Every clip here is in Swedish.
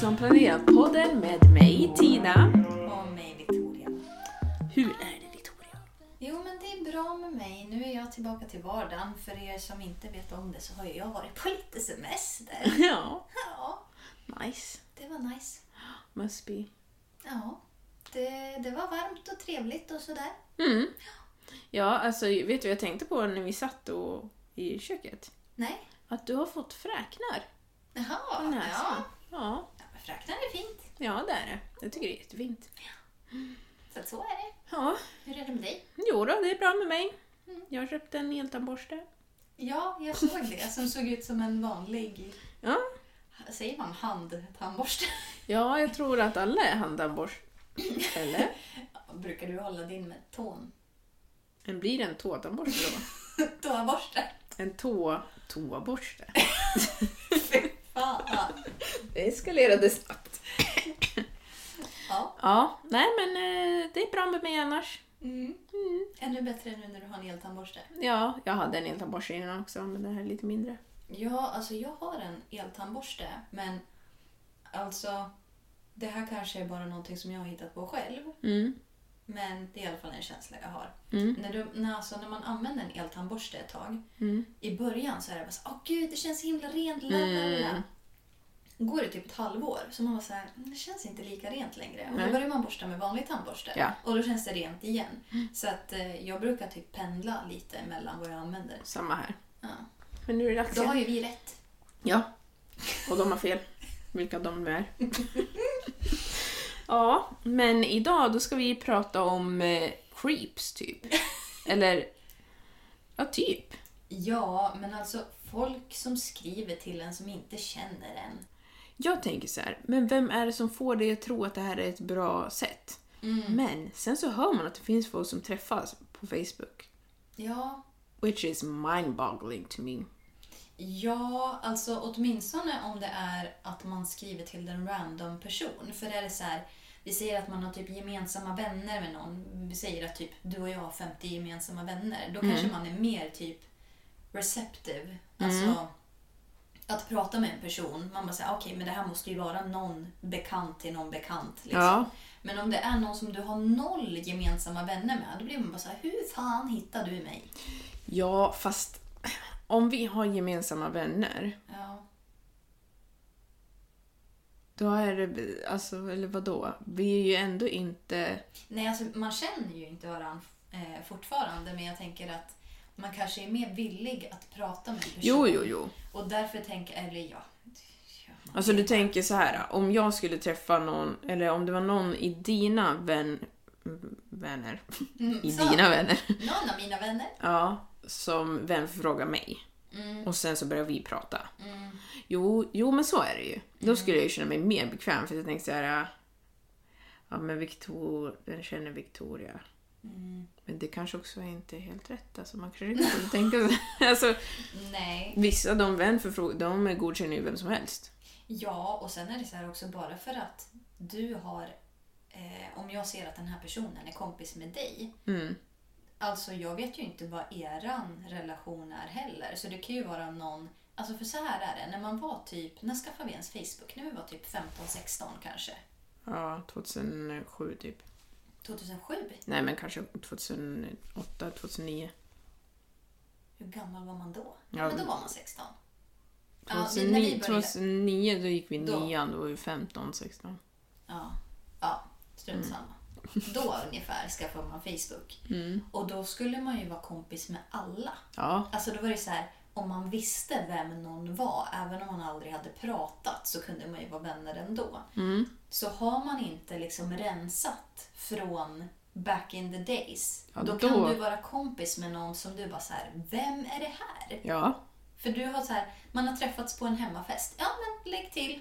Som planerat-podden med mig Tina. Och mig Victoria. Hur är det Victoria? Jo men det är bra med mig. Nu är jag tillbaka till vardagen. För er som inte vet om det så har jag varit på lite semester. Ja, Ja, nice. det var nice. Must be. Ja, det, det var varmt och trevligt och sådär. Mm. Ja, alltså vet du vad jag tänkte på när vi satt och, i köket? Nej? Att du har fått fräknar Jaha, ja. Ja, ja fräknar är fint. ja det är det. Jag tycker det är jättefint. Så att så är det. Ja, Hur är det med dig? jo då, det är bra med mig. Jag köpte en eltandborste. Ja, jag såg det. Som såg ut som en vanlig, Ja. säger man handtandborste? ja, jag tror att alla är handtandborste. Eller? Brukar du hålla din med tån? En blir det en tåtandborste då? Tåborste? En tå... toaborste. Fy fan. Det eskalerade snabbt. Ja. Ja, nej men eh, det är bra med mig annars. Mm. Ännu bättre nu när du har en eltandborste. Ja, jag hade en eltandborste innan också, men den här är lite mindre. Ja, alltså jag har en eltandborste, men alltså det här kanske är bara någonting som jag har hittat på själv. Mm. Men det är i alla fall en känsla jag har. Mm. När, du, när, alltså, när man använder en eltandborste ett tag, Mm. i början så är det bara så åh gud det känns så himla rent, la, la, la. Mm. Går det typ ett halvår så man var så här, "Mm, det känns inte lika rent längre. Och då börjar man borsta med vanlig tandborste. Ja. Och då känns det rent igen. Så att eh, jag brukar typ pendla lite mellan vad jag använder. Samma här. Ja. Men nu är det dags Då har ju vi rätt. Ja. Och de har fel. Vilka de nu är. ja, men idag då ska vi prata om eh, creeps, typ. Eller... Ja, typ. Ja, men alltså folk som skriver till en som inte känner en. Jag tänker så här, men vem är det som får dig att tro att det här är ett bra sätt? Men sen så hör man att det finns folk som träffas på Facebook. Ja, Which is mind-boggling to me. ja, alltså åtminstone om det är att man skriver till en random person. För är det så här, vi säger att man har typ gemensamma vänner med någon. Vi säger att typ du och jag har 50 gemensamma vänner. Då kanske man är mer typ receptive. Alltså att prata med en person. Man bara säger okej men det här måste ju vara någon bekant till någon bekant. Liksom. Ja. Men om det är någon som du har noll gemensamma vänner med, då blir man bara så här, hur fan hittar du mig? Ja, fast om vi har gemensamma vänner, Ja. då är det... Alltså, eller vadå? Vi är ju ändå inte... Nej, alltså man känner ju inte varandra eh, fortfarande, men jag tänker att man kanske är mer villig att prata med en person. Jo, jo, jo. Och därför tänker eller ja. Alltså du tänker så här, om jag skulle träffa någon, eller om det var någon i dina vän, vänner, i så. dina vänner, Någon av mina vänner. ja, som vän frågar mig. Och sen så börjar vi prata. Jo, jo, men så är det ju. Då skulle jag ju känna mig mer bekväm för jag tänkte så här. Ja, men Victor, den känner Victoria. Mm. Men det kanske också inte är helt rätt. Alltså, man kanske inte skulle tänka sig. Alltså, Nej. vissa de vänförfrågor, de godkänner ju vem som helst. Ja, och sen är det så här också bara för att du har... Eh, om jag ser att den här personen är kompis med dig. Mm. Alltså jag vet ju inte vad eran relation är heller. Så det kan ju vara någon... Alltså för så här är det. När man var typ... När skaffade vi ens Facebook? När vi var typ 15-16 kanske. Ja, 2007 typ. 2007? Nej, men kanske 2008, 2009. Hur gammal var man då? Ja, Ja, men då var man 16. Ja, det- när 2009, vi började- 2009 då gick vi Då. nian, då var vi 15, 16. Ja, ja strunt samma. Då ungefär skaffade man Facebook. Och då skulle man ju vara kompis med alla. Ja, Alltså då var det så här, om man visste vem någon var, även om man aldrig hade pratat, så kunde man ju vara vänner ändå. Så har man inte liksom rensat från back in the days, Ja, då, då- kan du vara kompis med någon som du bara så här, vem är det här? ja. För du har så här, man har träffats på en hemmafest. Ja, men lägg till.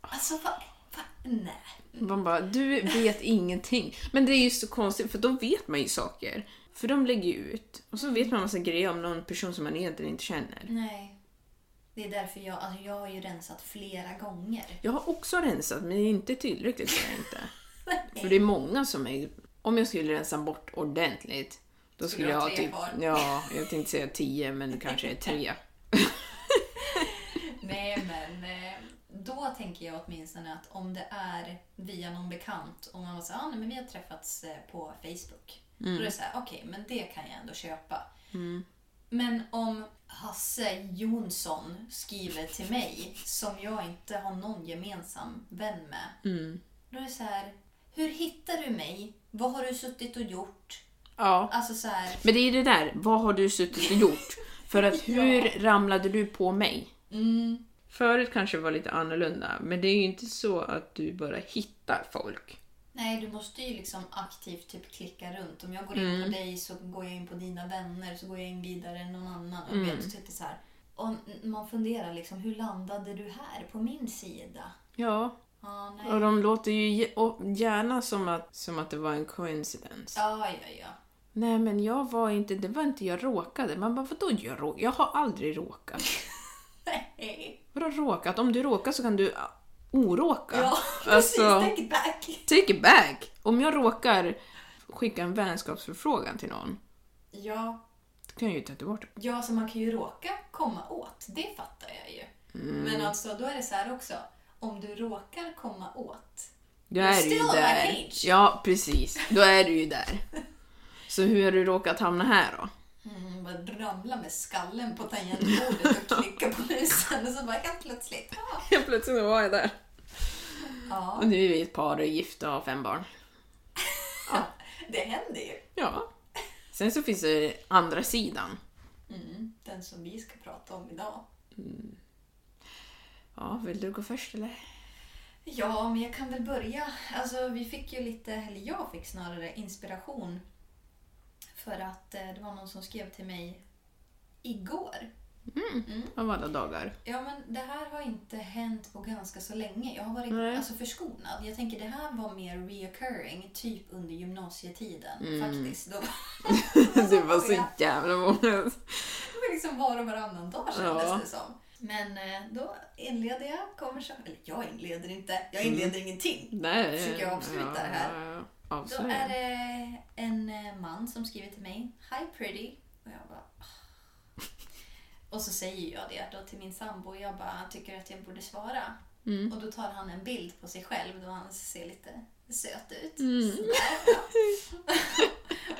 Alltså, vad? Va? Nej. Man bara, du vet ingenting. Men det är ju så konstigt, för då vet man ju saker. För de lägger ju ut. Och så vet man massa grejer om någon person som man egentligen inte känner. Nej. Det är därför jag, alltså jag har ju rensat flera gånger. Jag har också rensat, men inte tillräckligt tror jag inte. För det är många som är... Om jag skulle rensa bort ordentligt, då skulle jag ha typ... kvar? Ja, jag tänkte säga tio, men det kanske är tre. Nej, men eh, då tänker jag åtminstone att om det är via någon bekant och man här, ah, nej, men vi har träffats eh, på Facebook. Då är det så här, okej, men det kan jag ändå köpa. Men om Hasse Jonsson skriver till mig som jag inte har någon gemensam vän med. Då är det så här, hur hittar du mig? Vad har du suttit och gjort? Ja. Alltså så här, Men det är det där, vad har du suttit och gjort? För att hur ramlade du på mig? mm, Förut kanske var lite annorlunda, men det är ju inte så att du bara hittar folk. Nej, du måste ju liksom aktivt typ klicka runt. Om jag går in på dig så går jag in på dina vänner, så går jag in vidare än någon annan. Och vet, så typ så här. Och man funderar liksom, hur landade du här på min sida? Ja. Ja, nej. Och de låter ju gärna som att, som att det var en coincidence. Ja, ja, ja. Nej men jag var inte, det var inte jag råkade. Man bara vadå jag råkade? Jag har aldrig råkat. Nej. Vadå råkat? Om du råkar så kan du ah, oråka. Ja, precis. Alltså, Take it back. take it back. Om jag råkar skicka en vänskapsförfrågan till någon, Ja, då kan jag ju ta bort det. ja, så man kan ju råka komma åt. Det fattar jag ju. Men alltså, då är det så här också. Om du råkar komma åt. Då är du ju där. Ja, precis. Då är du ju där. Så hur har du råkat hamna här då? Mm, bara ramla med skallen på tangentbordet och klicka på musen och så bara helt plötsligt. Ah. Helt plötsligt var jag där. Ja, Och nu är vi ett par, gifta och har fem barn. det händer ju. Ja. Sen så finns det andra sidan. Mm, den som vi ska prata om idag. Ja, vill du gå först eller? Ja, men jag kan väl börja. Alltså, vi fick ju lite, eller jag fick snarare inspiration. För att eh, det var någon som skrev till mig igår. Av alla dagar. Ja, men det här har inte hänt på ganska så länge. Jag har varit Nej. alltså, förskonad. Jag tänker det här var mer reoccurring, typ under gymnasietiden faktiskt. Då, Det var så jävla många. Det var liksom var och varannan dag kändes Ja. det som. Men eh, då inleder jag konversationen. Eller jag inleder inte. Jag inleder ingenting. Nej. Försöker jag avsluta det här? Ja, ja, ja. Då Avslöja. är det en eh, man som skriver till mig. Hi pretty. Och jag bara... "Ah." Och så säger jag det då till min sambo. Jag bara tycker att jag borde svara. Mm. Och då tar han en bild på sig själv då han ser lite söt ut. Mm.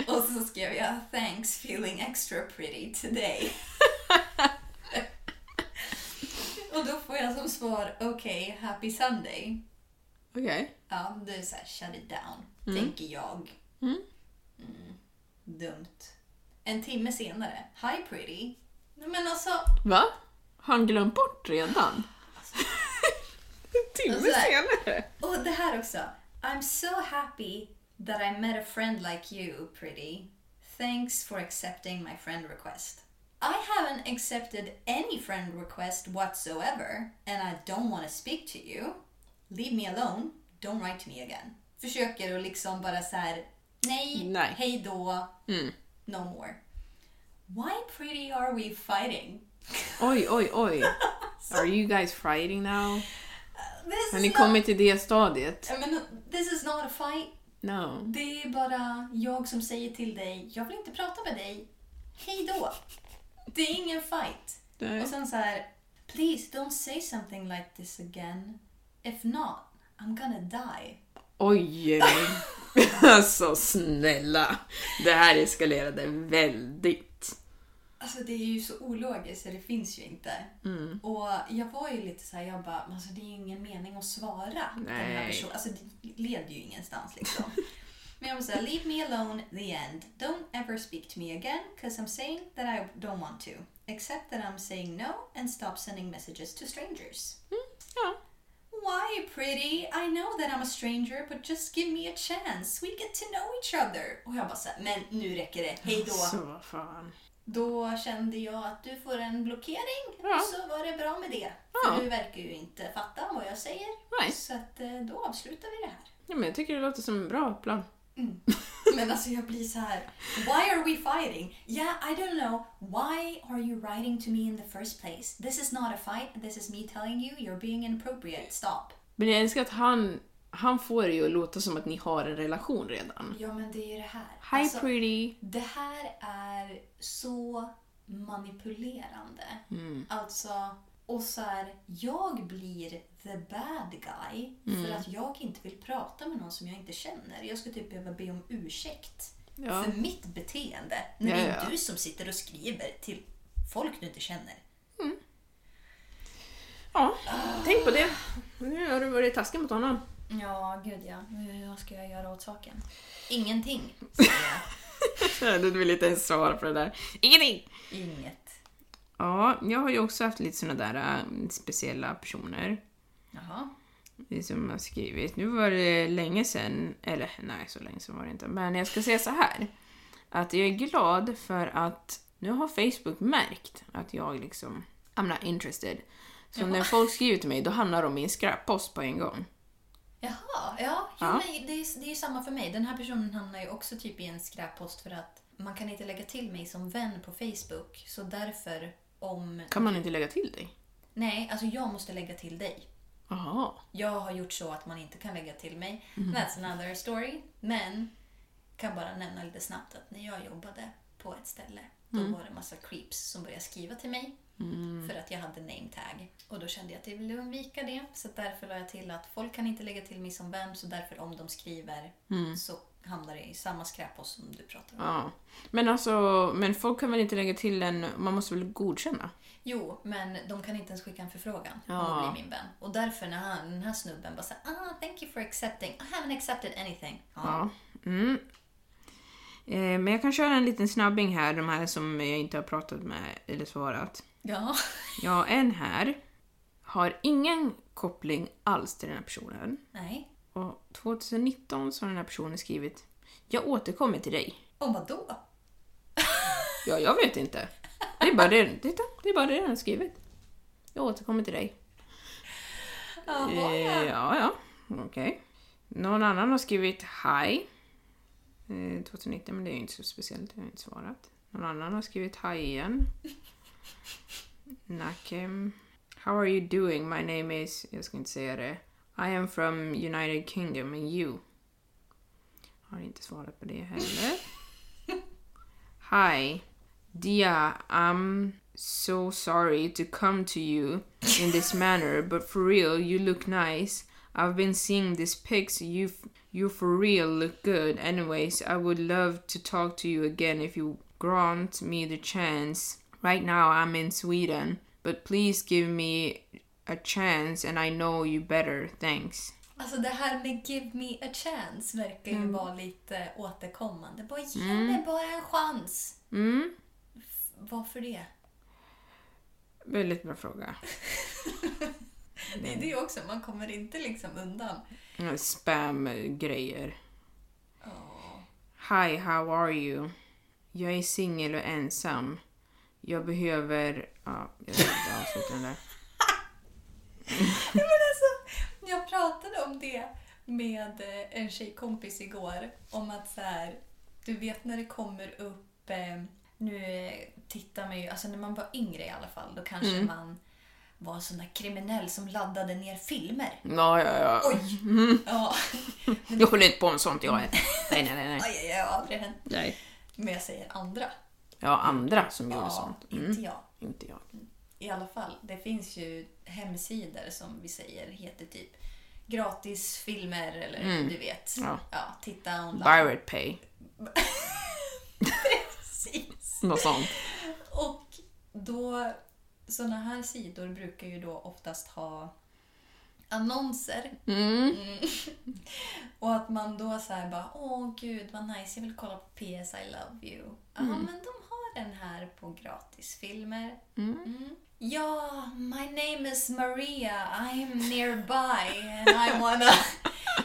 Och så skrev jag Thanks feeling extra pretty today. Och då får jag som svar Okej, happy Sunday. Okej. Ja, det är såhär shut it down, tänker jag. Mm. Mm, dumt. En timme senare, hi pretty. Men alltså, Va? Har han glömt bort redan? en timme Och så här. senare? och det här också. I'm so happy that I met a friend like you, pretty. Thanks for accepting my friend request. I haven't accepted any friend request whatsoever, and I don't want to speak to you. Leave me alone. Don't write to me again. försöker att liksom bara så här, nej, Nej. hej då, Mm. no more. Why pretty are we fighting? Oj, oj, oj. Are you guys fighting now? This Har is ni not- kommit till det stadiet? Ja, men this is not a fight. No. Det är bara jag som säger till dig, jag vill inte prata med dig. Hej då. Det är ingen fight. Nej. Och sen så här, please don't say something like this again. If not, I'm gonna die. Oj! alltså snälla. Det här eskalerade väldigt. Alltså det är ju så ologiskt så det finns ju inte. Mm. Och jag var ju lite så här, jag bara, alltså det är ju ingen mening att svara den här Nej. personen. Alltså det leder ju ingenstans liksom. Men jag var såhär, leave me alone, the end. Don't ever speak to me again, cause I'm saying that I don't want to. Except that I'm saying no and stop sending messages to strangers. Ja. Why, pretty? I know that I'm a stranger, but just give me a chance. We get to know each other. Och jag bara såhär, men nu räcker det. Hej då. Så vad fan. Då kände jag att du får en blockering. Ja. Så var det bra med det. Ja. För du verkar ju inte fatta vad jag säger. Nej. Så att, eh, då avslutar vi det här. Ja, men jag tycker det låter som en bra plan. Men alltså jag blir så här. Why are we fighting? Yeah, I don't know. Why are you writing to me in the first place? This is not a fight. This is me telling you you're being inappropriate. Stop. Men jag älskar att han, han får det ju att låta som att ni har en relation redan. Ja, men det är ju det här. Hi Alltså, pretty. Det här är så manipulerande. Alltså, och så här, jag blir the bad guy för att jag inte vill prata med någon som jag inte känner. Jag ska typ behöva be om ursäkt Ja. för mitt beteende. När Ja, det är ja. du som sitter och skriver till folk du inte känner. Ja, tänk på det. Nu har du varit taskig mot honom. Ja, gud ja. Vad ska jag göra åt saken? Ingenting, säger jag. Du vill inte ens svara på det där. Ingenting! Inget. Ja, jag har ju också haft lite såna där äh, speciella personer Jaha. det som har skrivit. Nu var det länge sedan, eller nej, så länge sedan var det inte. Men jag ska säga så här. Att jag är glad för att nu har Facebook märkt att jag liksom, I'm not interested. Så när folk skriver till mig, då hamnar de i en skräppost på en gång. Jaha, ja. Jo, Ja. Men det, är, det är ju samma för mig. Den här personen hamnar ju också typ i en skräppost för att man kan inte lägga till mig som vän på Facebook. Så därför om... Kan man inte lägga till dig? Nej, alltså jag måste lägga till dig. Jaha. Jag har gjort så att man inte kan lägga till mig. Mhm. That's another story. Men kan bara nämna lite snabbt att när jag jobbade på ett ställe då Mm. var det massa creeps som började skriva till mig för att jag hade name tag. Och då kände jag att jag ville undvika det. Så därför la jag till att folk kan inte lägga till mig som vän så därför om de skriver så hamnar i samma skräppost som du pratar om. Ja. Men alltså, men folk kan väl inte lägga till en, man måste väl godkänna? Jo, men de kan inte ens skicka en förfrågan om Ja. att bli min vän. Och därför när han, den här snubben bara säger ah, thank you for accepting. I haven't accepted anything. Ja. Ja. Mm. Eh, men jag kan köra en liten snabbing här, de här som jag inte har pratat med eller svarat. ja. Ja, en här har ingen koppling alls till den här personen. Nej. Och 2019 så har den här personen skrivit Jag återkommer till dig. Och vadå? Ja, jag vet inte. Det är bara det, titta, det, är bara det den har skrivit. Jag återkommer till dig. Jaha, Eh, ja, ja. Okej. Någon annan har skrivit hi. Eh, 2019, men det är ju inte så speciellt. Jag har inte svarat. Någon annan har skrivit hi igen. Nakem. How are you doing? My name is... Jag ska inte säga det. I am from United Kingdom and you. Har inte svarat på det heller. Hi. Dia, I'm so sorry to come to you in this manner, but for real, you look nice. I've been seeing these pics. You, you for real look good. Anyways, I would love to talk to you again if you grant me the chance. Right now, I'm in Sweden, but please give me a chance, and I know you better. Thanks. Alltså det här med give me a chance verkar ju vara lite återkommande. Bara ge Mm. mig bara en chans. Mm, Varför det? väldigt bra fråga. Det är det också, man kommer inte liksom undan. Spam-grejer. Åh. Hi, how are you? Jag är singel och ensam. Jag behöver... Ja, jag ska inte avsluta den där. Men alltså, jag pratade om det med eh, en tjejkompis igår om att så här, du vet när det kommer upp, eh, nu eh, tittar man ju, alltså när man var yngre i alla fall, då kanske Mm. man var en sån där kriminell som laddade ner filmer. Ja, ja, ja. Oj! Ja. Jag håller inte på med sånt jag är. Nej, nej, nej. nej. Aj, aj, aj, aldrig hänt. nej. Men jag säger andra. Ja, andra som gjorde Ja, sånt. inte jag. Inte jag. I alla fall, det finns ju hemsidor som vi säger heter typ gratisfilmer eller du vet. Mm. Ja. Ja, titta online. Pirate Pay. Precis. Något sånt. Och då, såna här sidor brukar ju då oftast ha annonser. Mm. Mm. Och att man då så bara, åh gud vad nice, jag vill kolla på PS I love you. Ja, Mm. men de den här på gratisfilmer. Mm. Ja, my name is Maria, I'm nearby and I wanna...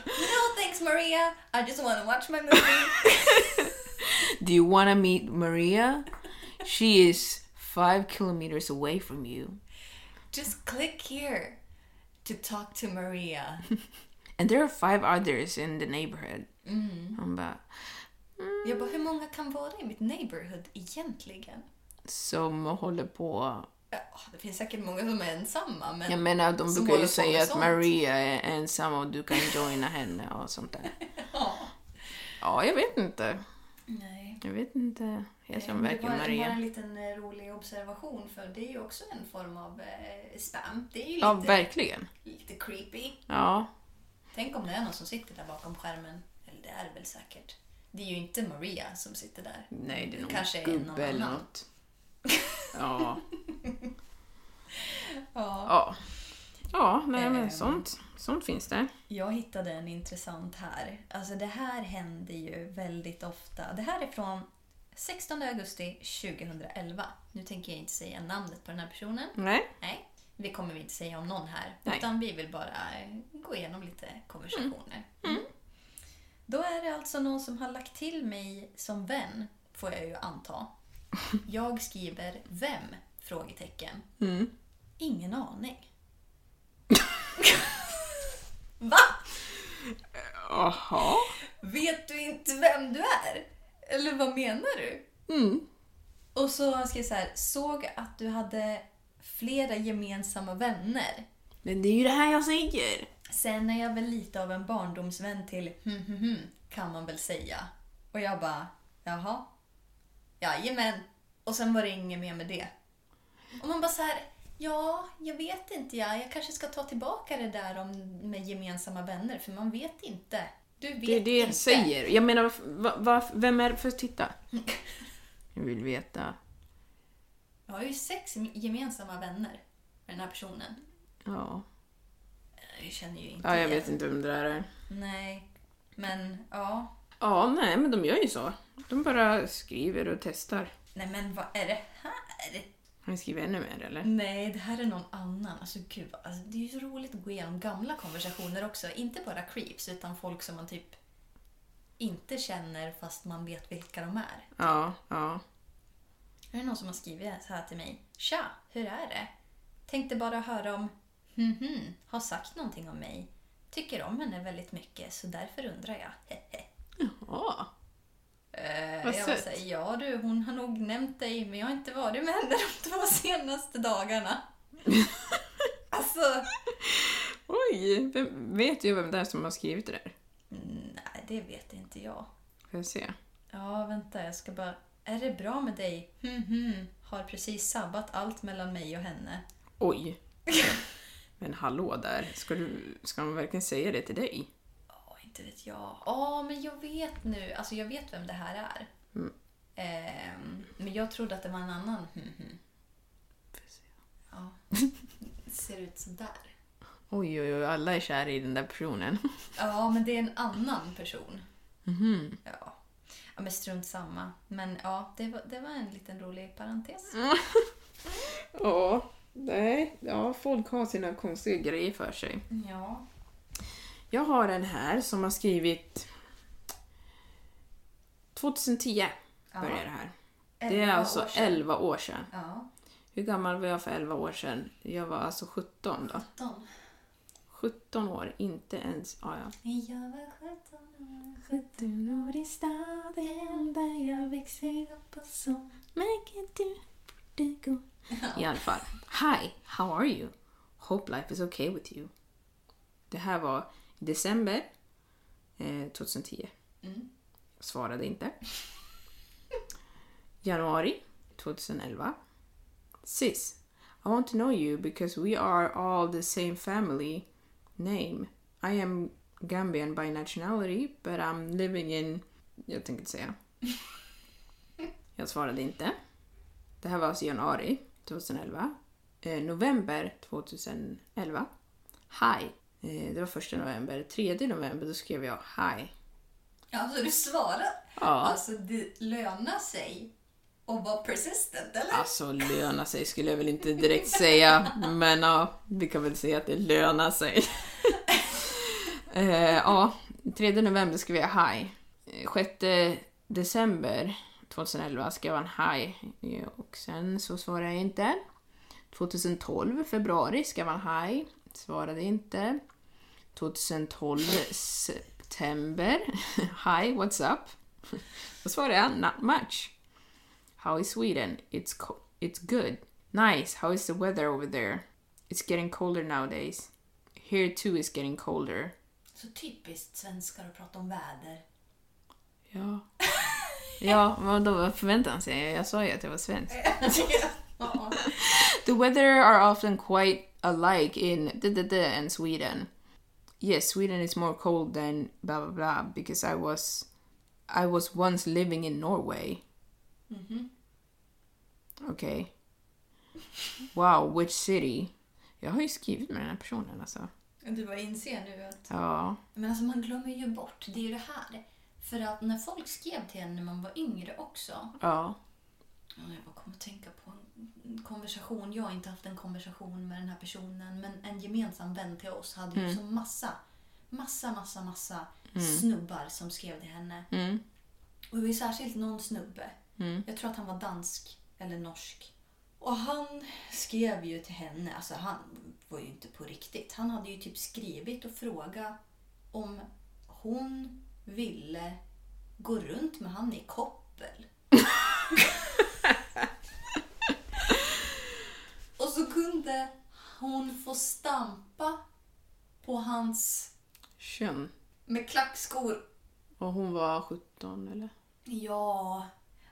no thanks Maria, I just wanna watch my movie. Do you wanna meet Maria? She is five kilometers away from you. just click here to talk to Maria. And there are five others in the neighborhood. Han bara, Jag bara, hur många kan vara i mitt neighborhood egentligen? som håller på... Ja, det finns säkert många som är ensamma, men... Jag menar, de brukar ju säga att sånt. Maria är ensam och du kan joina henne och sånt där. Ja. Ja, jag vet inte. Nej. Jag vet inte. Jag som Det verkar var, var en Maria. liten eh, rolig observation, för det är ju också en form av eh, spam. Det är ju Ja, lite, verkligen. lite creepy. Ja. Tänk om det är någon som sitter där bakom skärmen. Eller det är det väl säkert. Det är ju inte Maria som sitter där. Nej, det är någon kanske är gubbe någon eller annan. något. Ja. Ja. Ja. Ja, nej men Ehm. sånt, sånt finns det. Jag hittade en intressant här. Alltså det här händer ju väldigt ofta. Det här är från 16 augusti 2011. Nu tänker jag inte säga namnet på den här personen. Nej. Nej, det kommer vi inte säga om någon här. Nej. Utan vi vill bara gå igenom lite konversationer. Mm. Då är det alltså någon som har lagt till mig som vän, får jag ju anta. Jag skriver vem? Frågetecken. Mm. Ingen aning. Va? Jaha. Vet du inte vem du är? Eller vad menar du? Mm. Och så har jag så här, såg att du hade flera gemensamma vänner. Men det är ju det här jag säger. Sen är jag väl lite av en barndomsvän till hm, hm, hm, kan man väl säga. Och jag bara, jaha? Jajamän. Och sen var det inget mer med det. Och man bara så här, ja, jag vet inte jag. Jag kanske ska ta tillbaka det där om med gemensamma vänner, för man vet inte. Du vet Det är det jag inte. säger. Jag menar, va, va, vem är det för titta? Jag vill veta. Jag har ju sex gemensamma vänner med den här personen. Ja. Jag känner ju inte Ja, jag igen. vet inte vem det där är. Nej, men ja. Ja, nej, men de gör ju så. De bara skriver och testar. Nej men vad är det här? Har ni skrivit ännu mer eller? Nej, det här är någon annan. Alltså gud, vad- alltså, det är ju så roligt att gå igenom gamla konversationer också. Inte bara creeps, utan folk som man typ inte känner fast man vet vilka de är. Ja, ja. Det är någon som har skrivit så här till mig. Tja, hur är det? Tänkte bara höra om hm hm har sagt någonting om mig. Tycker om henne väldigt mycket, så därför undrar jag. Hehe. Ja. Eh, Vad jag sött. ja du, hon har nog nämnt dig, men jag har inte varit med henne de två senaste dagarna. alltså, Oj, vem, vet jag vem det är som har skrivit det där? nej det vet inte jag. Får jag se? Ja, vänta, jag ska bara... Är det bra med dig? Hm hm. Har precis sabbat allt mellan mig och henne. Oj. Men hallå där, ska, du, ska man verkligen säga det till dig? Ja, inte vet jag. Ja, men jag vet nu. Alltså, jag vet vem det här är. Ehm, men jag trodde att det var en annan hm hm. Ja. Ser ut sådär. Oj, oj, oj, alla är kära i den där personen. Ja, men det är en annan person. Ja. ja, men strunt samma. Men ja, det var, det var en liten rolig parentes. Ja, nej, ja, folk har sina konstiga grejer för sig. Ja. Jag har en här som har skrivit 2010 började det här. Det är 11 alltså år sedan. 11 år sedan. Ja. Hur gammal var jag för 11 år sedan? Jag var alltså 17 då. 17. 17 år, inte ens... Ah, ja. Jag var 17 år, 17 år i staden där jag växer upp och så märker du borde gå. I alla fall. Hi, how are you? Hope life is okay with you. Det här var i december eh, 2010. Jag svarade inte. Januari 2011. Sis, I want to know you because we are all the same family name. I am Gambian by nationality but I'm living in... Jag tänker inte säga. Jag svarade inte. Det här var alltså januari 2011. Eh, november 2011. Hi. Eh, det var första november. Tredje november då skrev jag hi. Alltså du svarar? Ja. Alltså det lönar sig att vara persistent, eller? Alltså löna sig skulle jag väl inte direkt säga, men ja, vi kan väl säga att det lönar sig. eh, ja, 3 november skrev jag hi. Eh, 6 december 2011 skrev han hi och sen så svarade jag inte. 2012 februari skrev han hi, svarade inte. 2012 september hi, what's up? Då svarade jag not much. How is Sweden? It's it's good. Nice. How is the weather over there? It's getting colder nowadays. Here too is getting colder. Så typiskt svenskar att prata om väder. Ja. Ja, vad då vad förväntar han sig? Jag sa ju att jag var svensk. The weather are often quite alike in da, da, da, and Sweden. Yes, Sweden is more cold than blah blah blah because I was I was once living in Norway. Okay. Wow, which city? Jag har ju skrivit med den här personen alltså. Du bara inser nu att... Ja. Men alltså man glömmer ju bort, det är ju det här. För att när folk skrev till en när man var yngre också. Ja. Ja, Jag bara kommer att tänka på en konversation. Jag har inte haft en konversation med den här personen. Men en gemensam vän till oss hade ju så massa, massa, massa, massa snubbar som skrev till henne. Mm. Och det var särskilt någon snubbe. Jag tror att han var dansk eller norsk. Och han skrev ju till henne, alltså han var ju inte på riktigt. Han hade ju typ skrivit och frågat om hon ville gå runt med han i koppel. och så kunde hon få stampa på hans Kön. med klackskor Och hon var 17 eller? Ja,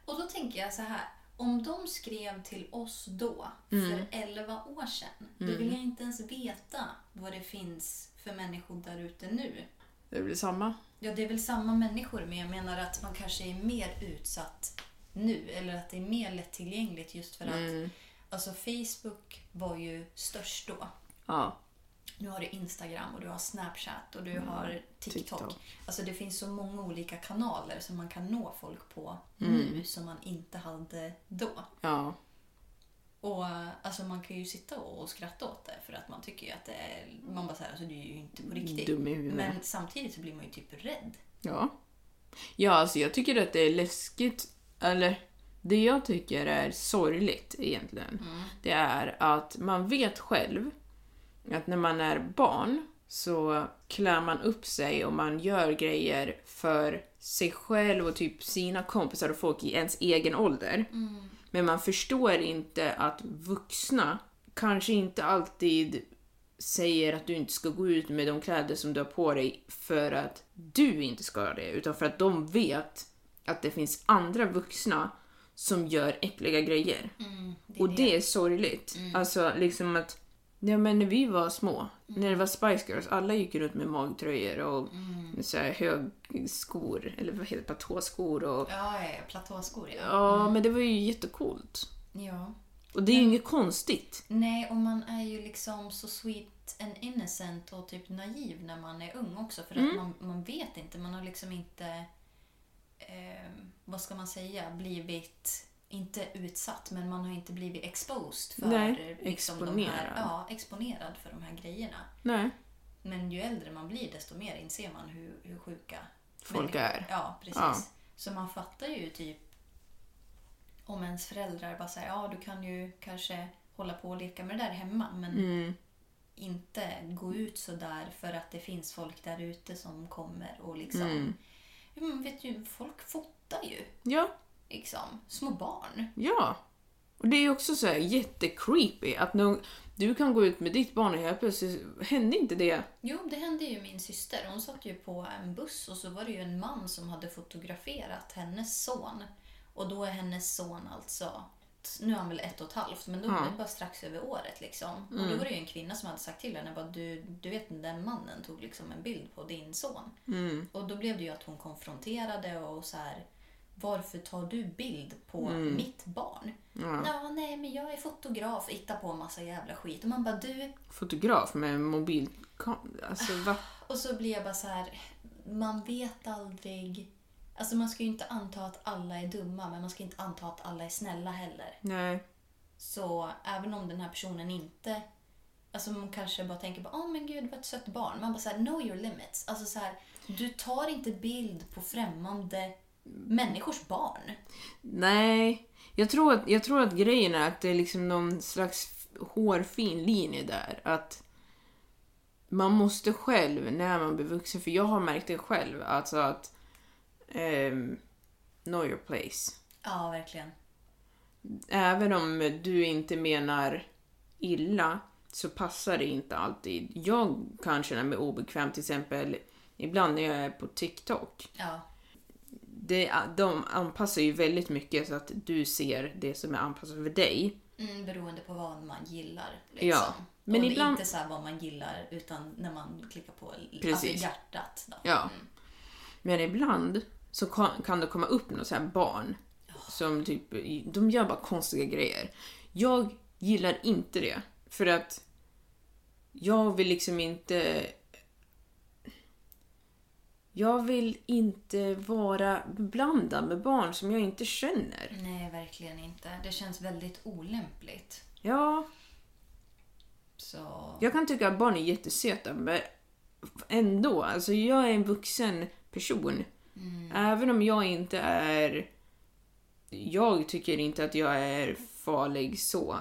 och då tänker jag så här. Om de skrev till oss då, för 11 år sedan, då vill jag inte ens veta vad det finns för människor där ute nu. Det blir samma. Ja, det är väl samma människor, men jag menar att man kanske är mer utsatt nu. Eller att det är mer lättillgängligt just för att alltså, Facebook var ju störst då. Ja. Nu har du Instagram och du har Snapchat och du har TikTok. TikTok. Alltså det finns så många olika kanaler som man kan nå folk på nu som man inte hade då. Ja. Och alltså man kan ju sitta och skratta åt det för att man tycker ju att det är... Man bara säger alltså det är ju inte på riktigt. Dum i huvudet. Men samtidigt så blir man ju typ rädd. Ja. Ja, alltså jag tycker att det är läskigt. Eller, det jag tycker är sorgligt egentligen, det är att man vet själv att när man är barn så klär man upp sig och man gör grejer för sig själv och typ sina kompisar och folk i ens egen ålder. Men man förstår inte att vuxna kanske inte alltid säger att du inte ska gå ut med de kläder som du har på dig för att du inte ska göra det, utan för att de vet att det finns andra vuxna som gör äckliga grejer. och det är sorgligt. Alltså liksom att, ja men när vi var små, när det var Spice Girls, alla gick runt med magtröjor och så här högskor, eller vad heter det, platåskor och Ja. Platåskor ja. Ja, men det var ju jättecoolt. ja. Och det är ju inget konstigt. Nej, och man är ju liksom så sweet and innocent och typ naiv när man är ung också. För att man, man vet inte, man har liksom inte, eh, vad ska man säga, blivit, inte utsatt, men man har inte blivit exposed för Nej, liksom de här, exponerad. ja, exponerad för de här grejerna. Nej. Men ju äldre man blir desto mer inser man hur, hur sjuka Folk är. Ja, precis. Ja. Så man fattar ju typ om ens föräldrar bara säger ja du kan ju kanske hålla på och leka med det där hemma men Mm. inte gå ut så där för att det finns folk där ute som kommer och liksom... Mm. Men vet du, folk fotar ju. Ja, Liksom. Små barn. ja. Och det är ju också så här jättecreepy att någon, du kan gå ut med ditt barn och helt plötsligt hände inte det. Jo, det hände ju min syster. Hon satt ju på en buss och så var det ju en man som hade fotograferat hennes son. Och då är hennes son alltså, nu är han väl ett och ett halvt, men då Ja. var det bara strax över året liksom. Och då var det ju en kvinna som hade sagt till henne, bara, du, du vet den mannen tog liksom en bild på din son. Och då blev det ju att hon konfronterade och så här, varför tar du bild på mitt barn? Ja. nej men jag är fotograf, hitta på en massa jävla skit. Och man bara, du, Fotograf med mobilkamera. Alltså va? Och så blir jag bara så här, man vet aldrig... Alltså man ska ju inte anta att alla är dumma, men man ska inte anta att alla är snälla heller. Nej. Så även om den här personen inte... Alltså man kanske bara tänker bara, åh men gud vad ett sött barn. Man bara så här, know your limits. Alltså så här, du tar inte bild på främmande människors barn. Nej. Jag tror, att, jag tror att grejen är att det är liksom någon slags hårfin linje där. Att man måste själv, när man blir vuxen, för jag har märkt det själv, alltså att ehm, know your place. Ja, verkligen. Även om du inte menar illa så passar det inte alltid. Jag kan känna mig obekväm till exempel ibland när jag är på TikTok. Ja. Det, de anpassar ju väldigt mycket så att du ser det som är anpassat för dig. Mm, beroende på vad man gillar. Liksom. Ja, men och det är ibland- inte så vad man gillar, utan när man klickar på alltså hjärtat. Då. Ja. Men ibland så kan, det komma upp några så barn som typ, de gör bara konstiga grejer. Jag gillar inte det. För att jag vill liksom inte... Jag vill inte vara blandad med barn som jag inte känner. Nej, verkligen inte. Det känns väldigt olämpligt. Ja, Så... jag kan tycka att barn är jättesöta, men ändå. Alltså jag är en vuxen person. Även om jag inte är... Jag tycker inte att jag är farlig så.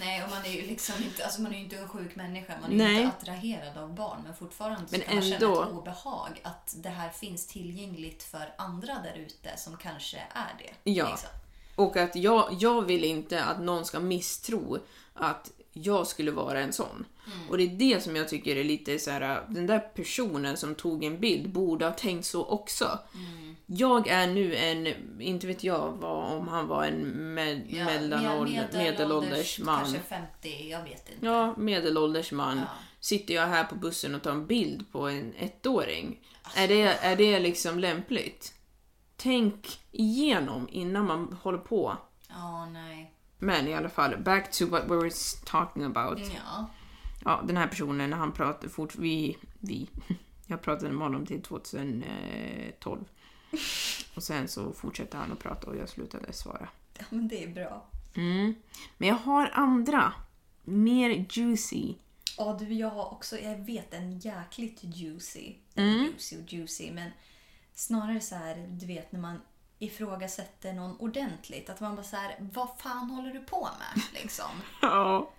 Nej, och man är ju liksom inte, alltså man är inte en sjuk människa. Man är Nej. inte attraherad av barn. Men fortfarande Men man ändå. känna ett obehag att det här finns tillgängligt för andra där ute som kanske är det. Ja. Liksom. Och att jag, jag vill inte att någon ska misstro att jag skulle vara en sån. Och det är det som jag tycker är lite så här. den där personen som tog en bild borde ha tänkt så också. Jag är nu en, inte vet jag vad, om han var en med, Ja, mellanålder, med- medelålders man. Kanske 50, jag vet inte. Ja, medelålders man. Ja. Sitter jag här på bussen och tar en bild på en ettåring? Är, det, är det liksom lämpligt? Tänk igenom innan man håller på. Ja, nej. Men i alla fall, back to what we were talking about. Ja. Ja, den här personen, han pratade fort... Vi... vi jag pratade med honom till 2012. Och sen så fortsatte han att prata och jag slutade svara. ja, men det är bra. Mm. Men jag har andra, mer juicy. Ja, du, jag har också, jag vet, en jäkligt juicy. Mm. Juicy och juicy, men snarare så här, du vet när man ifrågasätter någon ordentligt. Att man bara så här, vad fan håller du på med? Liksom. Ja.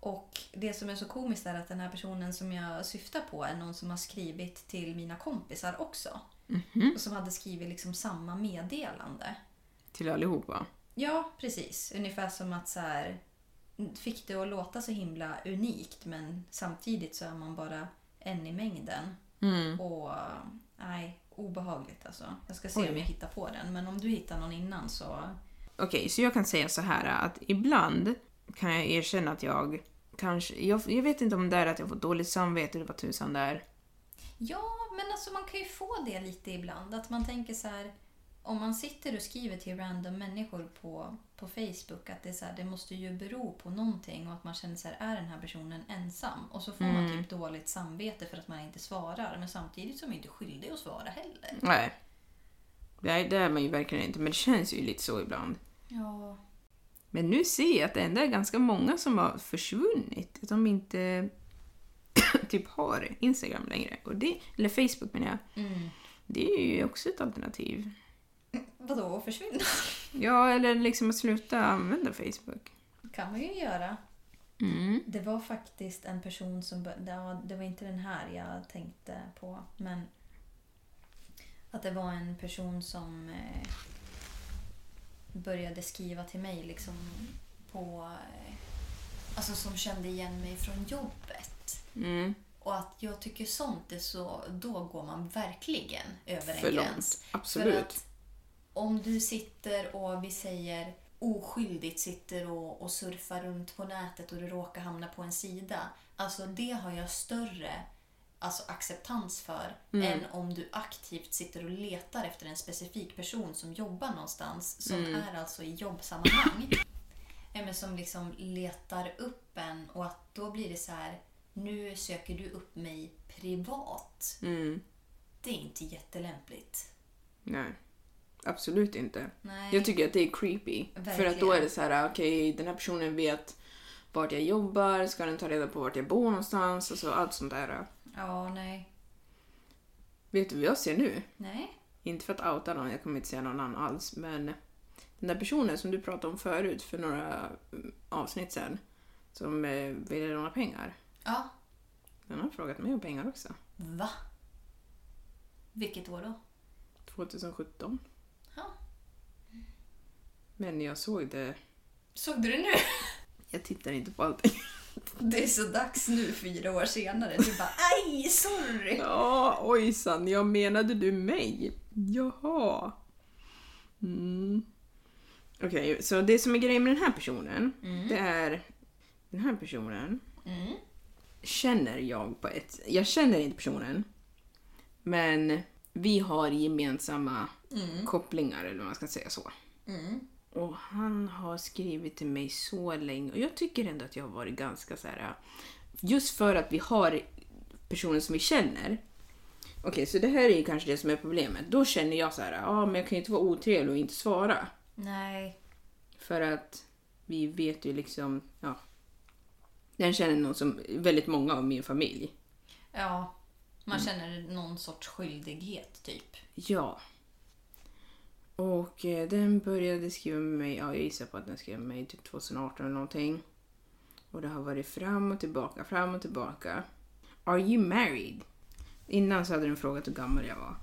Och det som är så komiskt är att den här personen som jag syftar på är någon som har skrivit till mina kompisar också. Och som hade skrivit liksom samma meddelande. Till allihopa. Ja, precis. Ungefär som att så här, fick det att låta så himla unikt men samtidigt så är man bara en i mängden. Och nej, obehagligt alltså. Jag ska se Oj. om jag hittar på den. Men om du hittar någon innan så... Okej, så jag kan säga så här att ibland kan jag erkänna att jag kanske... Jag, jag vet inte om det är att jag får dåligt samvete eller vad tusan det är. Ja, men alltså man kan ju få det lite ibland. Att man tänker så här... Om man sitter och skriver till random människor på, på Facebook att det, är så här, det måste ju bero på någonting och att man känner så här, är den här personen ensam? Och så får man typ dåligt samvete för att man inte svarar. Men samtidigt så är man inte skyldig att svara heller. Nej. Nej, det är man ju verkligen inte, men det känns ju lite så ibland. Ja, Men nu ser jag att det ändå är ganska många som har försvunnit. Att de inte typ har Instagram längre. Och det, eller Facebook menar jag. Mm. Det är ju också ett alternativ. vadå försvinna? Ja, eller liksom att sluta använda Facebook. kan man ju göra. Det var faktiskt en person som... Ja, det var inte den här jag tänkte på. Men att det var en person som eh, började skriva till mig liksom på... Eh, alltså som kände igen mig från jobbet. Mm. Och att jag tycker sånt är så... Då går man verkligen över en För långt. gräns. Absolut. För att om du sitter och vi säger oskyldigt sitter och, och surfar runt på nätet och du råkar hamna på en sida. Alltså det har jag större alltså, acceptans för än om du aktivt sitter och letar efter en specifik person som jobbar någonstans som är alltså i jobbsammanhang. Men som liksom letar upp en och att då blir det så här nu söker du upp mig privat. Mm. Det är inte jättelämpligt. Nej. Absolut inte. Nej. Jag tycker att det är creepy. För att då Verkligen. är det så här, okej, den här personen vet vart jag jobbar, ska den ta reda på vart jag bor någonstans, alltså allt sånt där. Ja, nej. Vet du vad jag ser nu? Nej. Inte för att outa någon, jag kommer inte säga någon namn alls, men den där personen som du pratade om förut för några mm, avsnitt sen, som eh, ville låna pengar, Ja. den har frågat mig om pengar också. Va? Vilket år då? 2017. Ja. Men jag såg det. Såg du det nu? Jag tittar inte på allting. Det är så dags nu fyra år senare. Du bara aj, sorry. Ja, ojsan, jag menade du mig? Jaha. Mm. Okej, så det som är grejen med den här personen, det är... Den här personen känner jag på ett... Jag känner inte personen, men vi har gemensamma kopplingar, eller vad man ska säga så. Och han har skrivit till mig så länge och jag tycker ändå att jag har varit ganska så här. Just för att vi har personer som vi känner. Okej, så det här är ju kanske det som är problemet. Då känner jag så här, ja men jag kan ju inte vara otrevlig och inte svara. Nej. För att vi vet ju liksom, ja. Den känner någon som, väldigt många av min familj. Ja. Man känner någon sorts skyldighet typ. Ja. Och eh, den började skriva med mig, ja jag gissar på att den skrev med mig typ 2018 eller någonting. Och det har varit fram och tillbaka, fram och tillbaka. Are you married? Innan så hade den frågat hur gammal jag var.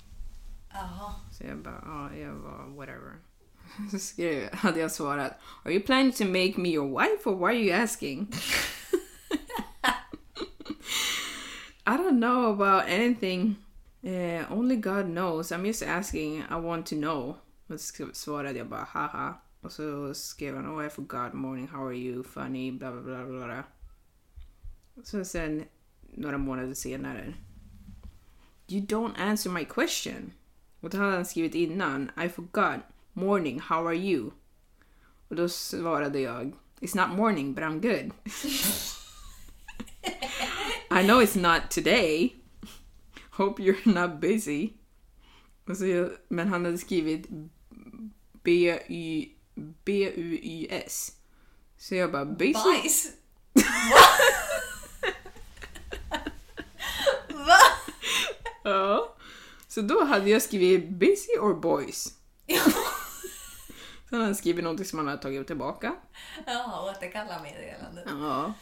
Jaha. Så jag bara, ja jag var whatever. Så skrev, hade jag svarat, Are you planning to make me your wife or why are you asking? I don't know about anything. Eh, only God knows. I'm just asking. I want to know. Och så svarade jag bara haha. Och så skrev han oh I forgot morning, how are you, funny, bla bla bla. bla. Så sen några månader senare. You don't answer my question. Och då hade han skrivit innan I forgot morning, how are you? Och då svarade jag It's not morning but I'm good. I know it's not today. Hope you're not busy. Och så, men han hade skrivit B-Y- B-U-Y-S. Så jag bara busy. Bajs. Va? Ja. Så då hade jag skrivit busy or boys. Så han hade skrivit någonting som han hade tagit tillbaka. Ja, återkalla meddelandet. Ja.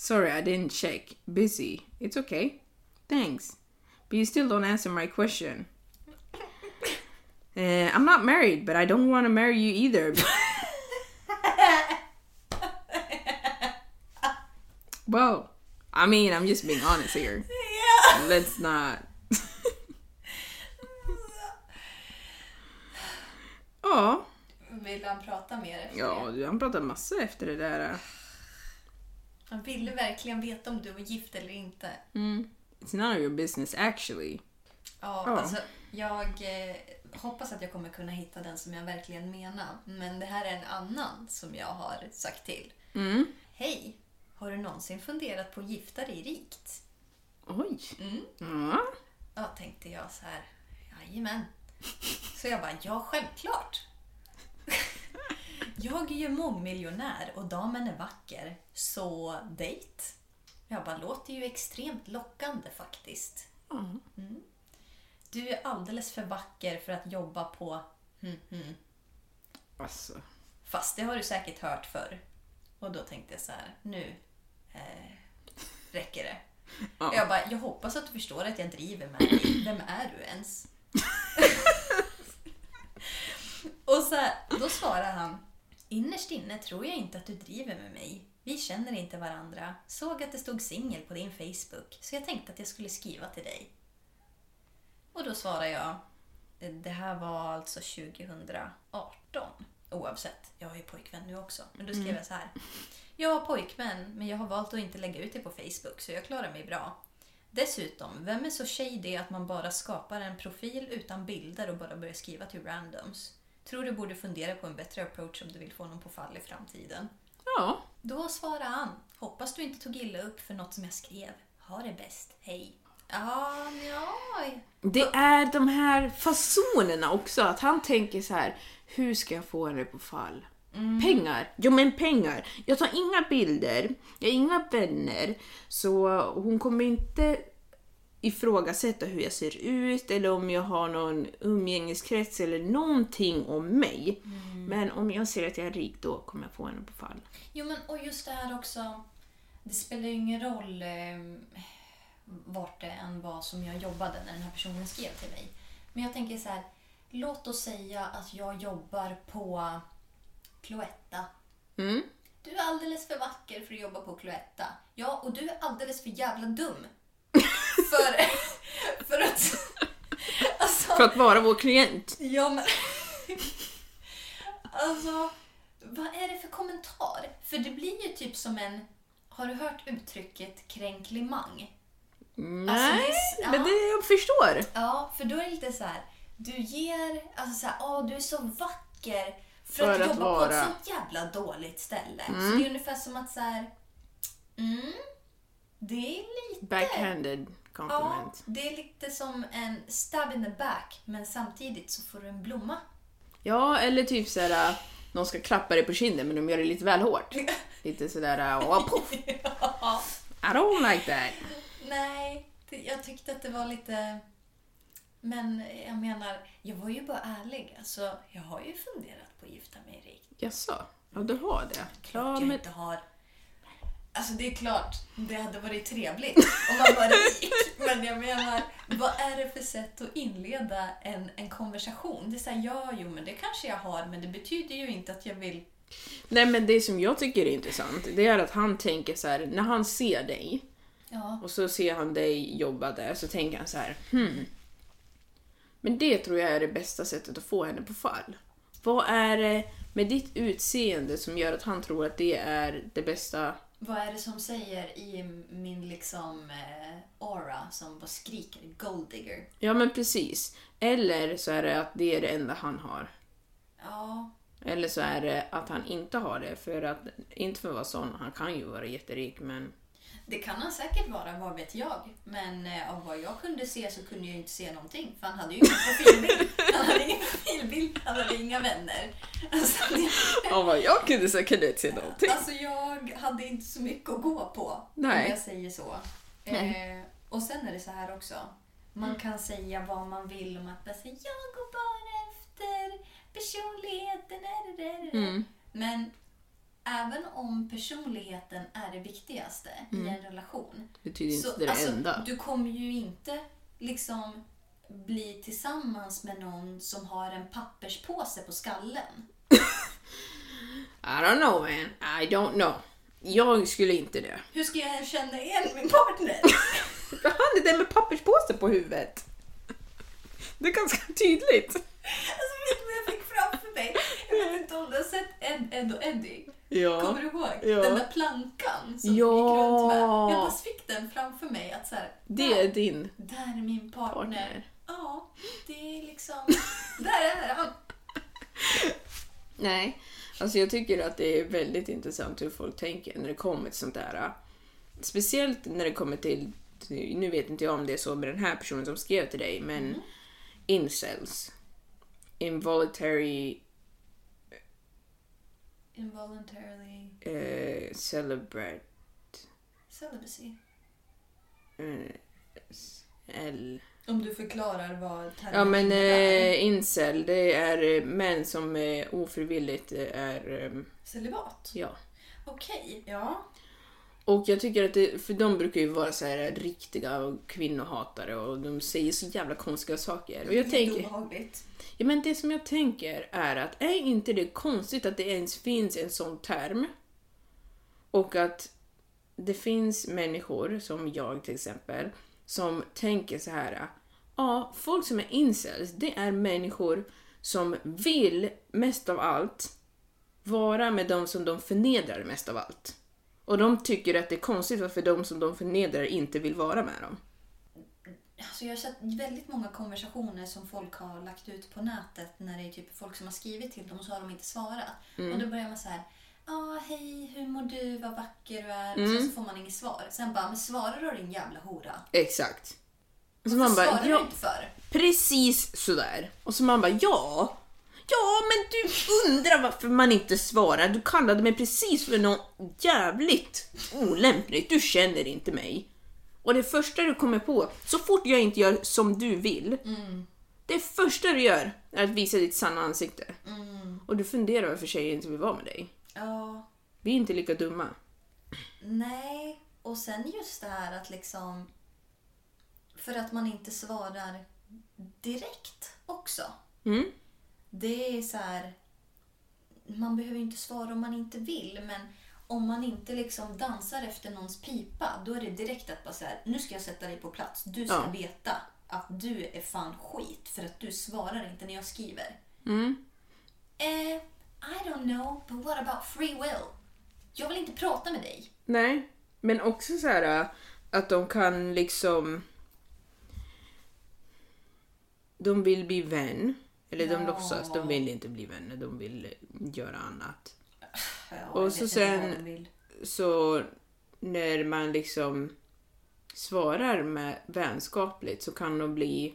Sorry, I didn't check. Busy. It's okay. Thanks. But you still don't answer my question. Uh, I'm not married, but I don't want to marry you either. well, I mean, I'm just being honest here. Yeah. Let's not. ja, Vill han prata mer efter ja, det? han pratade massa efter det där. Han ville verkligen veta om du var gift eller inte. It's none of your business actually. Ja, Ja. alltså jag eh, hoppas att jag kommer kunna hitta den som jag verkligen menar. Men det här är en annan som jag har sagt till. Hej! Har du någonsin funderat på att gifta dig rikt? Oj. Mm. Ja. Ja, tänkte jag så här. Jajamän. Så jag bara, ja självklart. Jag är ju mångmiljonär och damen är vacker, så dejt. Jag bara, låter ju extremt lockande faktiskt. Mm. Du är alldeles för vacker för att jobba på... Hmm, hmm. Alltså. Fast det har du säkert hört förr. Och då tänkte jag så här, nu, eh, räcker det. Ja. Jag bara, jag hoppas att du förstår att jag driver med dig. Vem är du ens? och så här, då svarar han, innerst inne tror jag inte att du driver med mig. Vi känner inte varandra. Såg att det stod singel på din Facebook, så jag tänkte att jag skulle skriva till dig. Och då svarar jag, det här var alltså 2018. Oavsett, jag har ju pojkvän nu också. Men då skrev jag så här. Jag har pojkvän, men jag har valt att inte lägga ut det på Facebook, så jag klarar mig bra. Dessutom, vem är så shady att man bara skapar en profil utan bilder och bara börjar skriva till randoms? Tror du borde fundera på en bättre approach om du vill få någon på fall i framtiden. Ja. Då svarar han. Hoppas du inte tog illa upp för något som jag skrev. Ha det bäst. Hej. Ja, ja. Det är de här fasonerna också, att han tänker så här. hur ska jag få henne på fall? Pengar? Jo men pengar. Jag tar inga bilder, jag har inga vänner, så hon kommer inte ifrågasätta hur jag ser ut eller om jag har någon umgängeskrets eller någonting om mig. Men om jag ser att jag är rik, då kommer jag få henne på fall. Jo, men och just det här också. Det spelar ju ingen roll eh, vart det än var som jag jobbade när den här personen skrev till mig. Men jag tänker så här. Låt oss säga att jag jobbar på Cloetta. Mm. Du är alldeles för vacker för att jobba på Cloetta. Ja, och du är alldeles för jävla dum. För, för att... Alltså, För att vara vår klient. Ja, men... alltså, vad är det för kommentar? För det blir ju typ som en... Har du hört uttrycket kränklimang? Nej, Alltså, det ja. men det jag förstår. Ja, för då är det lite så här. Du ger... Alltså så här, åh, du är så vacker för, För att, att jobba på ett vara- så jävla dåligt ställe. Så det är ungefär som att så här... Mm, det är lite... Backhanded Ja, compliment. det är lite som en stab in the back, men samtidigt så får du en blomma. Ja, eller typ såhär, någon ska klappa dig på kinden men de gör det lite väl hårt. Lite sådär, oh, poff. I don't like that. Nej, jag tyckte att det var lite... Men jag menar, jag var ju bara ärlig. Alltså, jag har ju funderat på att gifta mig rikt. Jaså? Ja, du har det? Klart Ja, jag men... inte har... Alltså det är klart, det hade varit trevligt om man var rik. Men jag menar, vad är det för sätt att inleda en, en konversation? Det är såhär, ja, jo, men det kanske jag har, men det betyder ju inte att jag vill... Nej men det som jag tycker är intressant, det är att han tänker så här: när han ser dig Ja, och så ser han dig jobba där så tänker han så här: hmm. Men det tror jag är det bästa sättet att få henne på fall. Vad är det med ditt utseende som gör att han tror att det är det bästa vad är det som säger i min liksom eh, aura som bara skriker golddigger? Ja men precis. Eller så är det att det är det enda han har. Ja, Eller så är det att han inte har det, för att, inte för att vara sån, han kan ju vara jätterik men... det kan han säkert vara, vad vet jag. Men eh, av vad jag kunde se så kunde jag inte se någonting. För han hade ju ingen profilbild. Han hade ingen profilbild, han hade inga vänner. Alltså, det, Ja vad jag kunde så kunde jag inte se någonting. alltså jag hade inte så mycket att gå på. Nej. Om jag säger så. Eh, och sen är det så här också. Man kan säga vad man vill om att bara säga, jag går bara efter personligheten. det." Men även om personligheten är det viktigaste i en relation. Betyder inte Så, det, det alltså, enda. Du kommer ju inte liksom bli tillsammans med någon som har en papperspåse på skallen. I don't know man, I don't know. Jag skulle inte det. Hur ska jag känna igen min partner? Han är den med papperspåse på huvudet. Det är ganska tydligt. Alltså vet du vad jag fick framför mig? Jag vet inte om du har sett Ed, Ed och Eddie? Ja. Kommer du ihåg? Ja. Den där plankan som Ja. gick runt med. Jag bara fick den framför mig att så här, Det där, är din där är min partner. partner. Ja, det är liksom... där är han. Nej, alltså jag tycker att det är väldigt intressant hur folk tänker när det kommer till sånt där. Speciellt när det kommer till, nu vet inte jag om det är så med den här personen som skrev till dig, men incels. Involuntary Involuntarily uh, celebrate. celibacy. eh, L. Om du förklarar vad termen Ja men eh, incel, det är eh, män som eh, ofrivilligt är, eh, Celibat? ja. Okej, ja. Och jag tycker att det, för de brukar ju vara så här riktiga kvinnohatare och de säger så jävla konstiga saker. Och jag tänker, Obehagligt. ja men det som jag tänker är att är inte det konstigt att det ens finns en sån term? Och att det finns människor, som jag till exempel, som tänker så här. Ja, folk som är incels, det är människor som vill mest av allt vara med de som de förnedrar mest av allt. Och de tycker att det är konstigt varför de som de förnedrar inte vill vara med dem. Alltså jag har sett väldigt många konversationer som folk har lagt ut på nätet när det är typ folk som har skrivit till dem och så har de inte svarat. Och då börjar man så här. Ja, hej, hur mår du? Vad vacker du är. Och sen så får man inget svar. Sen bara, men svarar du din jävla hora? Exakt. Och så man bara, svarar du ja, inte för? precis sådär. Och så man bara, ja. Ja, men du undrar varför man inte svarar. Du kallade mig precis för något jävligt olämpligt. Du känner inte mig. Och det första du kommer på, så fort jag inte gör som du vill, det första du gör är att visa ditt sanna ansikte. Och du funderar varför tjejer inte vill vara med dig. Ja, Vi är inte lika dumma. nej. Och sen just det här att liksom... För att man inte svarar direkt också. Mm. Det är så här... Man behöver inte svara om man inte vill, men om man inte liksom dansar efter någons pipa, då är det direkt att bara så här, nu ska jag sätta dig på plats. Du ska Ja. veta att du är fan skit för att du svarar inte när jag skriver. Mm. Eh, I don't know, but what about free will? Jag vill inte prata med dig. Nej, men också så här att de kan liksom... De vill bli vän. Eller de Ja. låtsas, de vill inte bli vänner, de vill göra annat. Ja, Och så sen-. Så när man liksom svarar med vänskapligt så kan de bli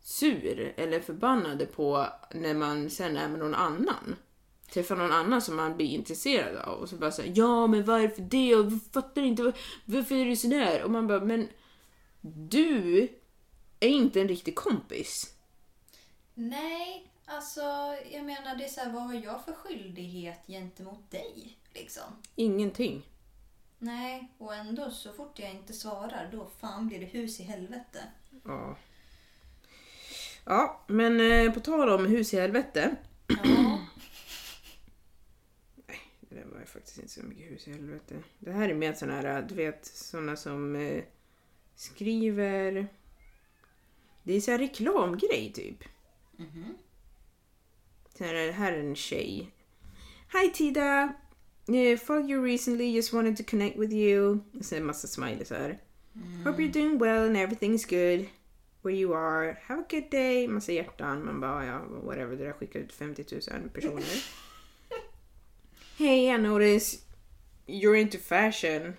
sur eller förbannade på när man sen är med någon annan. Träffar någon annan som man blir intresserad av och så bara säger ja men varför det och vi fattar inte var- varför är du sån där? Och man bara men du är inte en riktig kompis. Nej, alltså jag menar det är så här, vad har jag för skyldighet gentemot dig? Liksom. Ingenting. Nej, och ändå så fort jag inte svarar då fan blir det hus i helvete. Ja. Ja, men eh, på tal om hus i helvete. Ja, Det där var ju faktiskt inte så mycket hus i helvete. Det här är mer såna här, du vet, såna som eh, skriver... Det är så här reklamgrej typ. Så här, det här är en tjej. Hi Tida! Uh, followed you recently, just wanted to connect with you. Och sen en massa smileys här. Hope you're doing well and everything's good where you are. Have a good day. Massa hjärtan. Man bara, ja, whatever. Det där skickar ut 50 000 personer. Hey, I notice you're into fashion.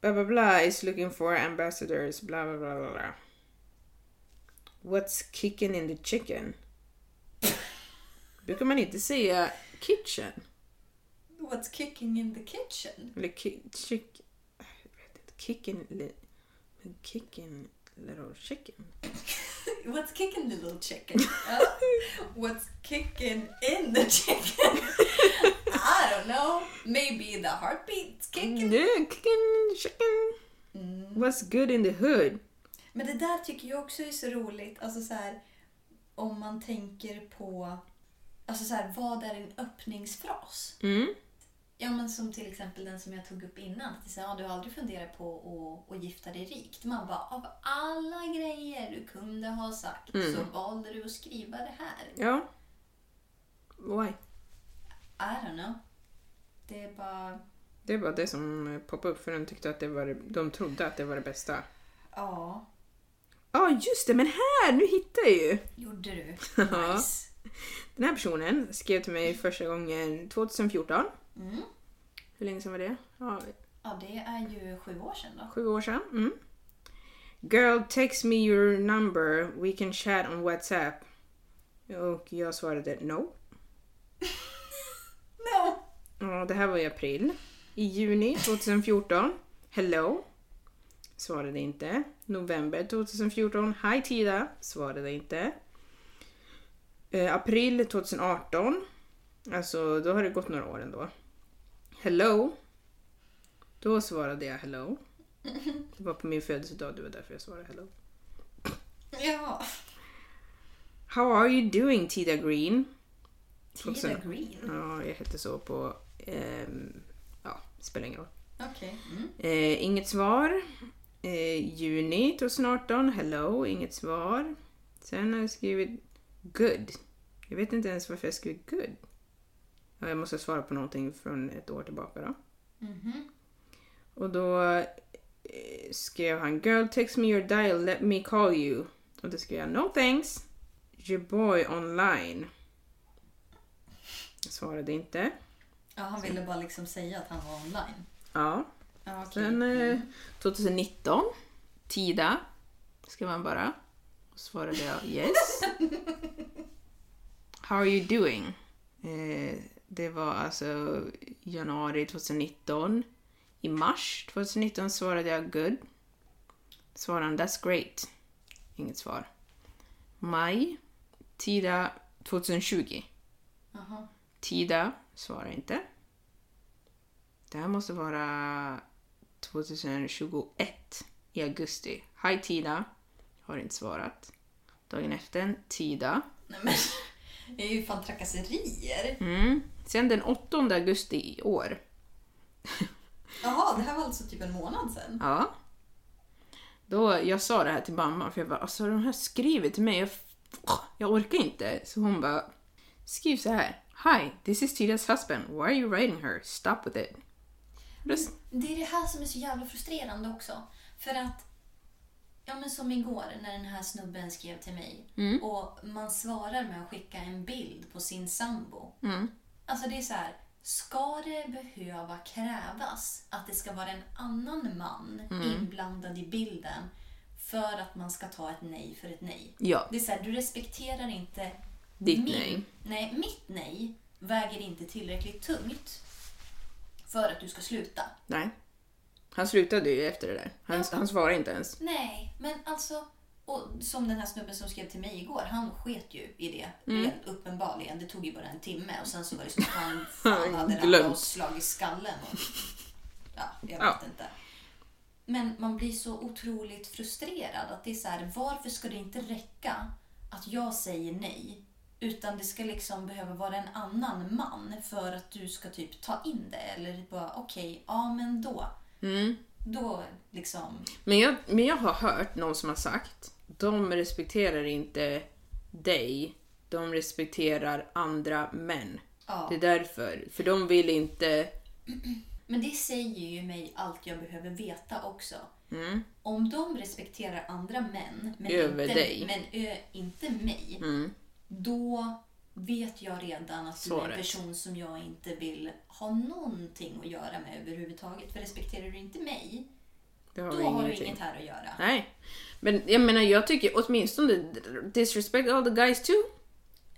Blah blah blah is looking for ambassadors. Blah blah blah blah. blah. What's kicking in the chicken? Brukar man inte säga kitchen? what's kicking in the kitchen? Eller ki- chick... jag Kicking... li- Kicking little chicken. What's kicking the little chicken? Ja. What's kicking in the chicken? I don't know. Maybe the heartbeat's kicking. Yeah, kicking chicken. Mm. What's good in the hood? Men det där tycker jag också är så roligt. Alltså så här, om man tänker på alltså så här, vad är en öppningsfras? Mm. Ja, men som till exempel den som jag tog upp innan. Att här, ja, du har aldrig funderat på att, att gifta dig rikt. Man bara, av alla grejer du kunde ha sagt så valde du att skriva det här. Ja. Why? I don't know. Det är bara... Det var det som poppade upp för de tyckte att det var de trodde att det var det bästa. Ja, just det, men här! Nu hittar jag ju! gjorde du. Nice. Den här personen skrev till mig första gången 2014. Mm. Hur länge sedan var det? Ja, Ja, det är ju sju år sedan då. sju år sedan. Mm. Girl, text me your number. We can chat on WhatsApp. Och jag svarade no. No. Ja, det här var i april. I juni 2014. Hello. Svarade inte. November 2014. Hi Tida. Svarade inte. Eh, april 2018. Alltså, då har det gått några år ändå. Hello. Då svarade jag hello. Det var på min födelsedag, det var därför jag svarade hello. Ja. How are you doing Tida Green? Tida Green. Ja, jag hette så på... ehm, ja, spelar ingen roll. Okej. Mm. Eh, inget svar. Eh, juni 2018, hello, inget svar. Sen har jag skrivit good. Jag vet inte ens varför jag skrivit good. Ja, jag måste svara på någonting från ett år tillbaka då. Och då eh, skrev han Girl text me your dial, let me call you. Och då skrev jag No thanks. Your boy online. Jag svarade inte. Ja, han ville bara liksom säga att han var online. Ja. Okej. Sen eh, 2019, Tida, skrev han bara. Och svarade jag yes. How are you doing? Eh, det var alltså januari 2019. I mars 2019 svarade jag good. Svarade han that's great. Inget svar. Maj, Tida 2020. Jaha. Tida svarar inte. Det här måste vara 2021 i augusti. Hi Tida. Har inte svarat. Dagen efter, Tida. Nej men, det är ju fan trakasserier. Mm. Sen den 8 augusti i år. Jaha, det här var alltså typ en månad sedan. Ja. Då, jag sa det här till mamma för jag bara, alltså de här skriver till mig, jag, jag orkar inte. Så hon bara, skriv så här. Hi, this is Tida's husband. Why are you writing her? Stop with it. Det är det här som är så jävla frustrerande också. För att, ja men som igår när den här snubben skrev till mig och man svarar med att skicka en bild på sin sambo. Alltså det är så här, ska det behöva krävas att det ska vara en annan man inblandad i bilden för att man ska ta ett nej för ett nej? Ja. Det är så här, du respekterar inte Ditt min, nej. Nej, mitt nej väger inte tillräckligt tungt för att du ska sluta. Nej. Han slutade ju efter det där. Han, Ja. han svarade inte ens. Nej, men alltså... Och som den här snubben som skrev till mig igår, han sket ju i det. Mm. Helt uppenbarligen. Det tog ju bara en timme och sen så var det som att han fan hade ramlat och slagit skallen. Och, ja, jag vet Ja. inte. Men man blir så otroligt frustrerad. Att det är så här, varför ska det inte räcka att jag säger nej? Utan det ska liksom behöva vara en annan man för att du ska typ ta in det. Eller bara, okej, ja men då. Mm. Då liksom... Men jag, men jag har hört någon som har sagt, de respekterar inte dig, de respekterar andra män. Ja. Det är därför. För de vill inte... Men det säger ju mig allt jag behöver veta också. Mm. Om de respekterar andra män, men, Över inte, dig. men ö, inte mig, Mm. Då vet jag redan att du är en person som jag inte vill ha någonting att göra med överhuvudtaget. För respekterar du inte mig, har då vi har du inget här att göra. Nej. Men jag menar, jag tycker åtminstone disrespect all the guys too.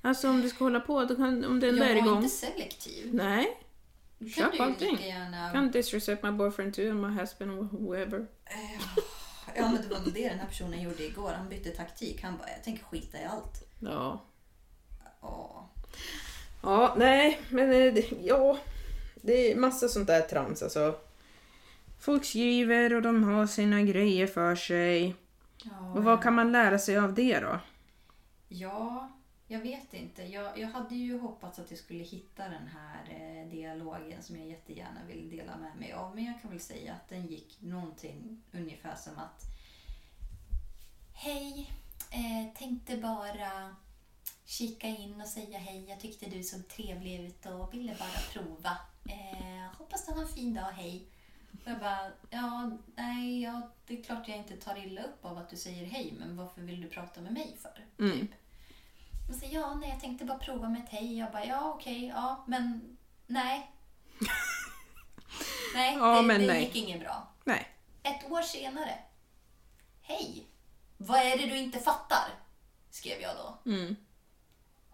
Alltså om du ska hålla på, då kan, om den där är Jag igång. inte selektiv. Nej. Då kan Köp du allting. gärna... Kan disrespect my boyfriend too, and my husband, or whoever. Ja, men det var det den här personen gjorde igår. Han bytte taktik. Han bara, jag tänker skita i allt. Ja. Åh. Ja, nej, men eh, ja. Det är massa sånt där trams alltså. Folk skriver och de har sina grejer för sig. Ja, Och vad kan man lära sig av det då? Ja, jag vet inte. Jag, jag hade ju hoppats att jag skulle hitta den här eh, dialogen som jag jättegärna vill dela med mig av. Men jag kan väl säga att den gick någonting ungefär som att Hej, eh, tänkte bara kika in och säga hej. Jag tyckte du såg trevlig ut och ville bara prova. Eh, hoppas du har en fin dag, hej. Och jag bara, ja, nej, ja, det är klart jag inte tar illa upp av att du säger hej, men varför vill du prata med mig för? Mm. Typ. Och så, ja, nej, jag tänkte bara prova med ett hej. Jag bara, ja, okej, ja, men nej. nej, Ja, det, men det nej. gick inget bra. Nej. Ett år senare. Hej! Vad är det du inte fattar? Skrev jag då. Mm.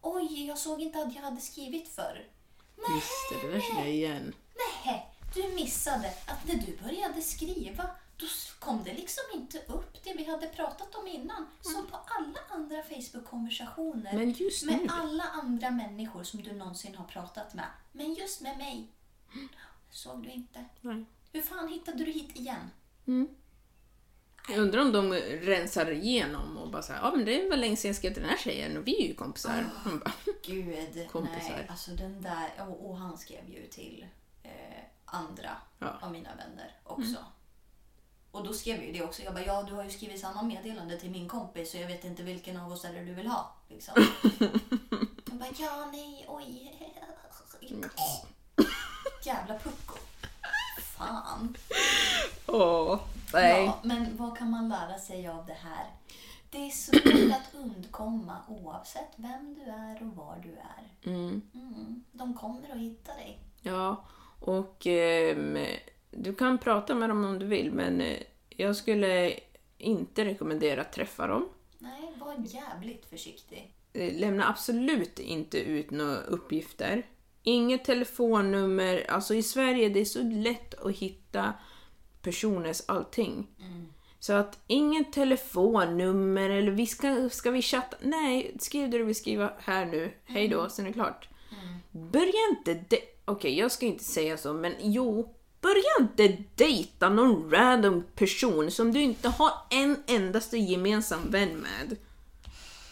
Oj, jag såg inte att jag hade skrivit förr. Just det, det där känner jag igen. Nej, du missade att när du började skriva då kom det liksom inte upp det vi hade pratat om innan. Som på alla andra Facebook-konversationer. Men just med nu. alla andra människor som du någonsin har pratat med. Men just med mig såg du inte. Nej. Hur fan hittade du hit igen? Jag undrar om de rensar igenom och bara såhär, ja men det var länge sedan jag skrev till den här tjejen och vi är ju kompisar. Man bara, Gud, Kompisar. nej. Alltså den där, och, och han skrev ju till eh, andra Ja. av mina vänner också. Och då skrev jag ju det också. Jag bara, ja du har ju skrivit samma meddelande till min kompis så jag vet inte vilken av oss är det du vill ha. Liksom. jag bara, ja nej, oj. Jävla pucko. Fan. åh, nej. Ja, men vad kan man lära sig av det här? Det är svårt att undkomma oavsett vem du är och var du är. Mm, de kommer att hitta dig. Ja, och ehm, du kan prata med dem om du vill men eh, jag skulle inte rekommendera att träffa dem. Nej, var jävligt försiktig. Eh, Lämna absolut inte ut några uppgifter. Inget telefonnummer. Alltså i Sverige det är så lätt att hitta personers allting. Så att inget telefonnummer eller vi ska, ska vi chatta. Nej, skriv det du vill skriva här nu. Hej då, sen är det klart. Börja inte de- Okej, jag ska inte säga så, men jo. Börja inte dejta någon random person som du inte har en endaste gemensam vän med.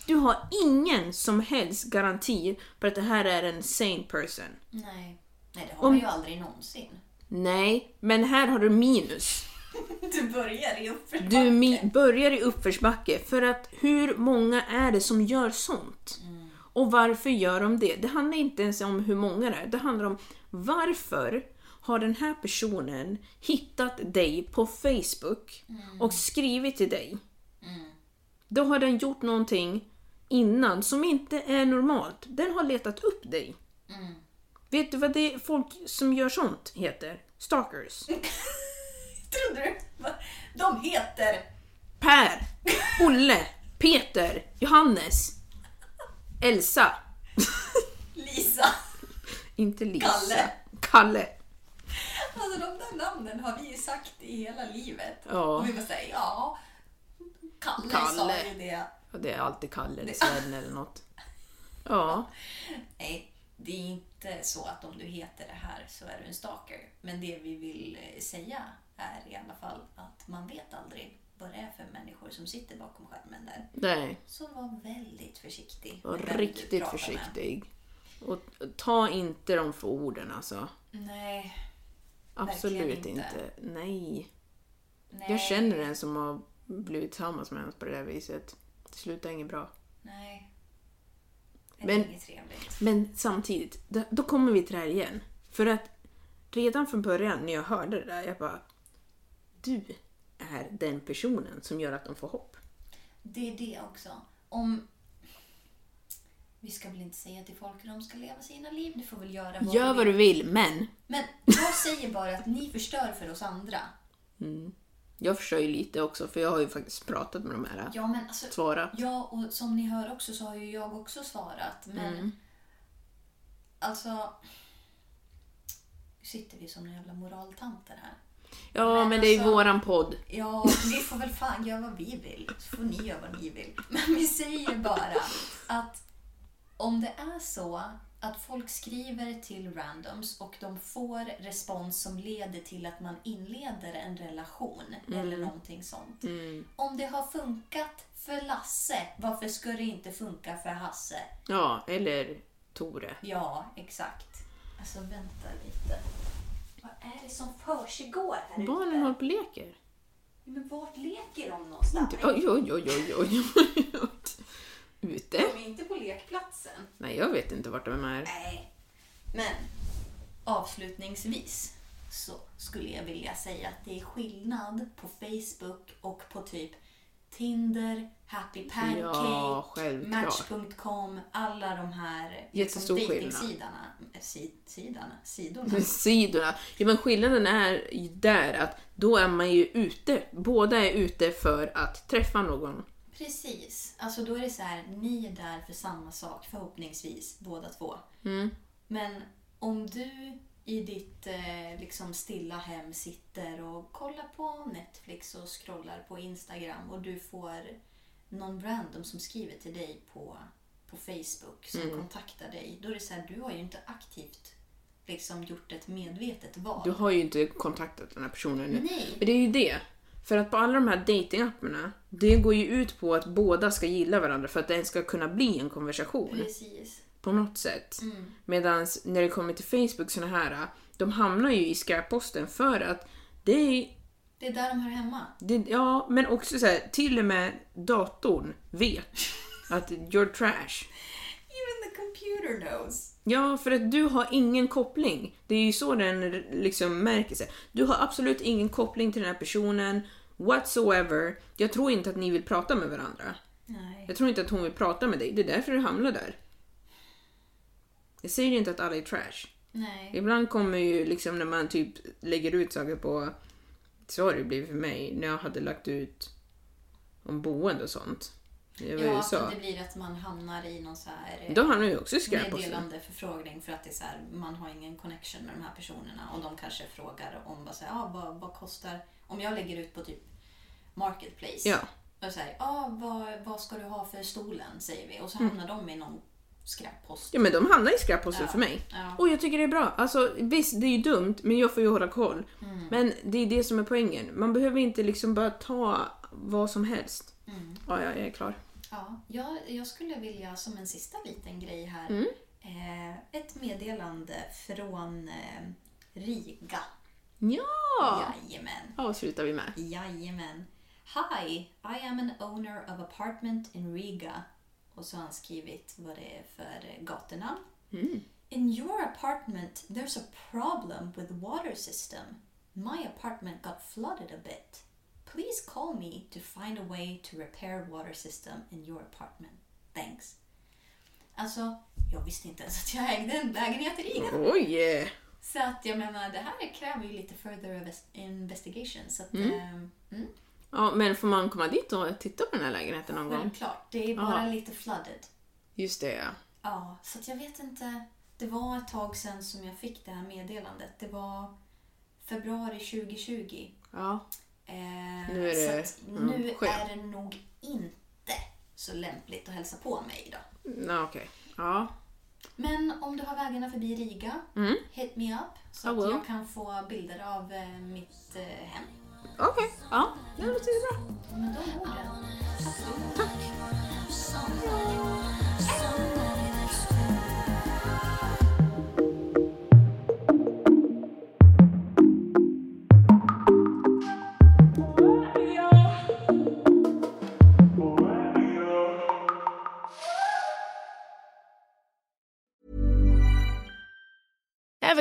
Du har ingen som helst garanti på att det här är en sane person. Nej, Nej det har man ju aldrig någonsin. Nej, men här har du minus. Du börjar i uppförsbacke. Du mi- börjar i uppförsbacke för att hur många är det som gör sånt? Och varför gör de det? Det handlar inte ens om hur många det är. Det handlar om varför har den här personen hittat dig på Facebook och skrivit till dig? Då har den gjort någonting innan som inte är normalt. Den har letat upp dig. Vet du vad det är folk som gör sånt heter? Stalkers. Trodde du? De heter... Per, Olle, Peter, Johannes, Elsa. Lisa. Inte Lisa. Kalle. Kalle. Alltså de där namnen har vi ju sagt i hela livet. Ja. Och vi bara säger ja. Kalle, Kalle. sa ju det. Det är alltid Kalle eller Sven eller något. Ja, Nej, det är inte så att om du heter det här så är du en stalker. Men det vi vill eh, säga är i alla fall att man vet aldrig vad det är för människor som sitter bakom skärmen där. nej. Så var väldigt försiktig. Var riktigt pratar med. försiktig. Och ta inte dem för orden alltså. Nej, Absolut inte. inte. Nej. nej. Jag känner en som har blivit tillsammans med henne på det där viset. Det slutar inget bra. Nej. Det Men- är inget trevligt. Men samtidigt, då, då kommer vi till det här igen. För att redan från början när jag hörde det där, jag bara... Du är den personen som gör att de får hopp. Det är det också. Om... Vi ska väl inte säga till folk hur de ska leva sina liv. Du får väl göra vad Gör du vad du vill, men Men jag säger bara att ni förstör för oss andra. Jag förstår ju lite också för jag har ju faktiskt pratat med de här. Ja, men alltså... Svarat. Ja, och som ni hör också så har ju jag också svarat. Men Mm. alltså... Nu sitter vi som några jävla moraltanter här. Ja, Men men det är ju alltså- våran podd. Ja, vi får väl fan göra vad vi vill. Så får ni göra vad ni vill. Men vi säger bara att om det är så att folk skriver till randoms och de får respons som leder till att man inleder en relation eller någonting sånt. Om det har funkat för Lasse, varför ska det inte funka för Hasse? Ja, eller Tore. Ja, exakt. Alltså vänta lite. Vad är det som försiggår här ute? Barnen håller på och leker. Men vart leker de någonstans? Oj, oj, oj, oj, oj, oj. Ute? De är inte på lekplatsen. Nej, jag vet inte vart de är. Nej. Men avslutningsvis så skulle jag vilja säga att det är skillnad på Facebook och på typ Tinder, Happy Pancake, Ja. Match.com, alla de här Jättestor skillnad. datingsidorna. eh, Si, sidorna, sidorna. Sidorna. Ja, men skillnaden är ju där att då är man ju ute. Båda är ute för att träffa någon. Precis. Alltså då är det så här, ni är där för samma sak förhoppningsvis, båda två. Men om du i ditt eh, liksom stilla hem sitter och kollar på Netflix och scrollar på Instagram och du får någon random som skriver till dig på, på Facebook som kontaktar dig. Då är det så här, du har ju inte aktivt liksom gjort ett medvetet val. Du har ju inte kontaktat den här personen. Nej. Men det är ju det. För att på alla de här datingapparna, det går ju ut på att båda ska gilla varandra för att det ska kunna bli en konversation. Precis. På något sätt. Mm. Medan när det kommer till Facebook, såna här, de hamnar ju i skräpposten för att det är Det är där de hör hemma. Det, ja, men också så här, till och med datorn vet att you're trash. Computer knows. Ja, för att du har ingen koppling. Det är ju så den liksom märker sig. Du har absolut ingen koppling till den här personen whatsoever. Jag tror inte att ni vill prata med varandra. Nej. Jag tror inte att hon vill prata med dig. Det är därför du hamnar där. Jag säger inte att alla är trash. Nej. Ibland kommer ju liksom när man typ lägger ut saker på... Så har det blivit för mig när jag hade lagt ut om boende och sånt. Det var ju Ja, så. att det blir att man hamnar i någon så här eh, Då hamnar ju också skräpposten. meddelande förfrågning för att det är så här, man har ingen connection med de här personerna och de kanske frågar om vad, så här, ah, vad, vad kostar, om jag lägger ut på typ Marketplace. Ja. Och så här, ah, vad, vad ska du ha för stolen säger vi och så Mm. hamnar de i någon skräppost. Ja men de hamnar i skräpposten Ja. för mig. Ja. Och jag tycker det är bra. Alltså visst, det är ju dumt, men jag får ju hålla koll. Mm. Men det är det som är poängen. Man behöver inte liksom bara ta vad som helst. Mm. Ja, ja, jag är klar. Ja, jag, jag skulle vilja som en sista liten grej här. Mm. Eh, ett meddelande från eh, Riga. Ja! Jajamän. Avslutar vi med. Jajamän. Hi, I am an owner of apartment in Riga. Och så har han skrivit vad det är för gatunamn. In your apartment there's a problem with water system. My apartment got flooded a bit. Please call me to find a way to repair water system in your apartment. Thanks. Alltså, jag visste inte ens att jag ägde en lägenhet i Riga. Oj! eh. Så att jag menar, det här kräver ju lite further invest- investigation. Så att, mm. Mm, Ja, men får man komma dit och titta på den här lägenheten någon gång? självklart. Det är bara Aha. lite flooded. Just det, ja. Ja, så att jag vet inte. Det var ett tag sedan som jag fick det här meddelandet. Det var februari 2020. Ja. Eh, Nu är det- att mm, nu skönt. är det nog inte så lämpligt att hälsa på mig idag. Ja, okej. Ja. Men om du har vägarna förbi Riga, Mm. hit me up så att jag kan få bilder av eh, mitt eh, hem. Okej. Ja, det låter bra. Men då går det. Tack. Ever